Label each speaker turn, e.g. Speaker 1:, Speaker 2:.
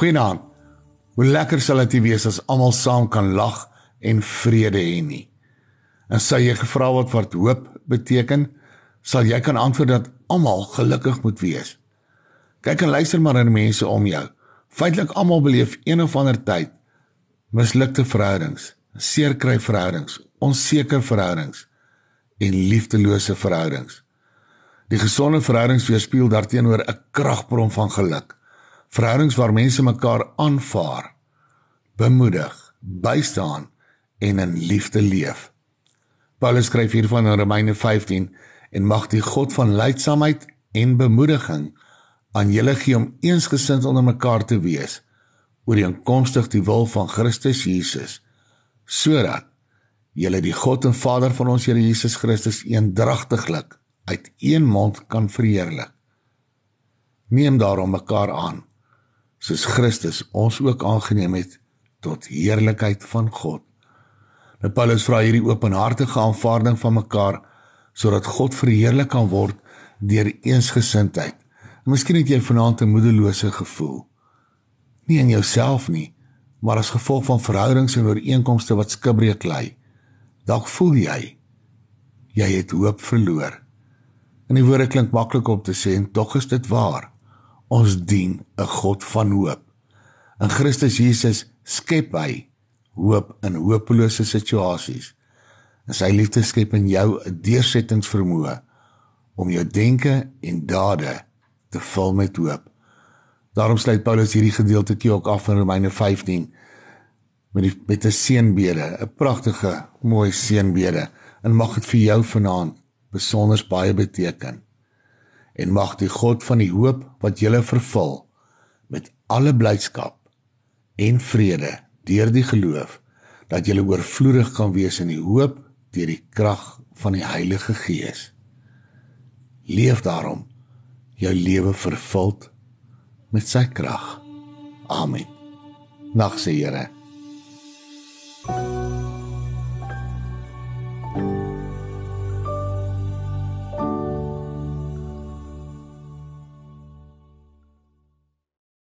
Speaker 1: Goeienaand. Hoe lekker sal dit wees as almal saam kan lag en vrede hê nie. En sê jy gevra wat wat hoop beteken, sal jy kan antwoord dat almal gelukkig moet wees. Kyk en luister maar na die mense om jou. Feitelik almal beleef een of ander tyd mislukte verhoudings, seerkry verhoudings, onseker verhoudings en liefdelose verhoudings. Die gesonde verhoudings weerspieël daarteenoor 'n kragbron van geluk. Verhoudings waar mense mekaar aanvaar, bemoedig, bystaan en in liefde leef. Paulus skryf hiervan in Romeine 15 en mag die God van leidsaamheid en bemoediging aan julle gee om eensgesind onder mekaar te wees ooreenkomstig die wil van Christus Jesus sodat julle die God en Vader van ons Here Jesus Christus eendragtiglik uit een mond kan verheerlik. Neem daarom mekaar aan soos Christus ons ook aangeneem het tot heerlikheid van God. Nou Paulus vra hierdie openhartige aanvaarding van mekaar sodat God verheerlik kan word deur eensgesindheid. Miskien het jy vanaand 'n moedelose gevoel. Nie in jouself nie, maar as gevolg van verhoudings en ooreenkomste wat skibreek lê. Dalk voel jy jy het hoop verloor. En die woorde klink maklik om te sê en tog is dit waar. Ons dien 'n God van hoop. In Christus Jesus skep hy hoop in hopelose situasies. En sy liefde skep in jou 'n deursettingsvermoë om jou denke en dade te vul met hoop. Daarom sluit Paulus hierdie gedeelte ook af in Romeine 15 met die met 'n seënbede, 'n pragtige, mooi seënbede. En mag dit vir jou vanaand besonder baie beteken. En mag die God van die hoop wat julle vervul met alle blydskap en vrede deur die geloof dat julle oorvloedig kan wees in die hoop deur die krag van die Heilige Gees. Leef daarom jou lewe vervuld met sy krag. Amen. Nag se Here. thank you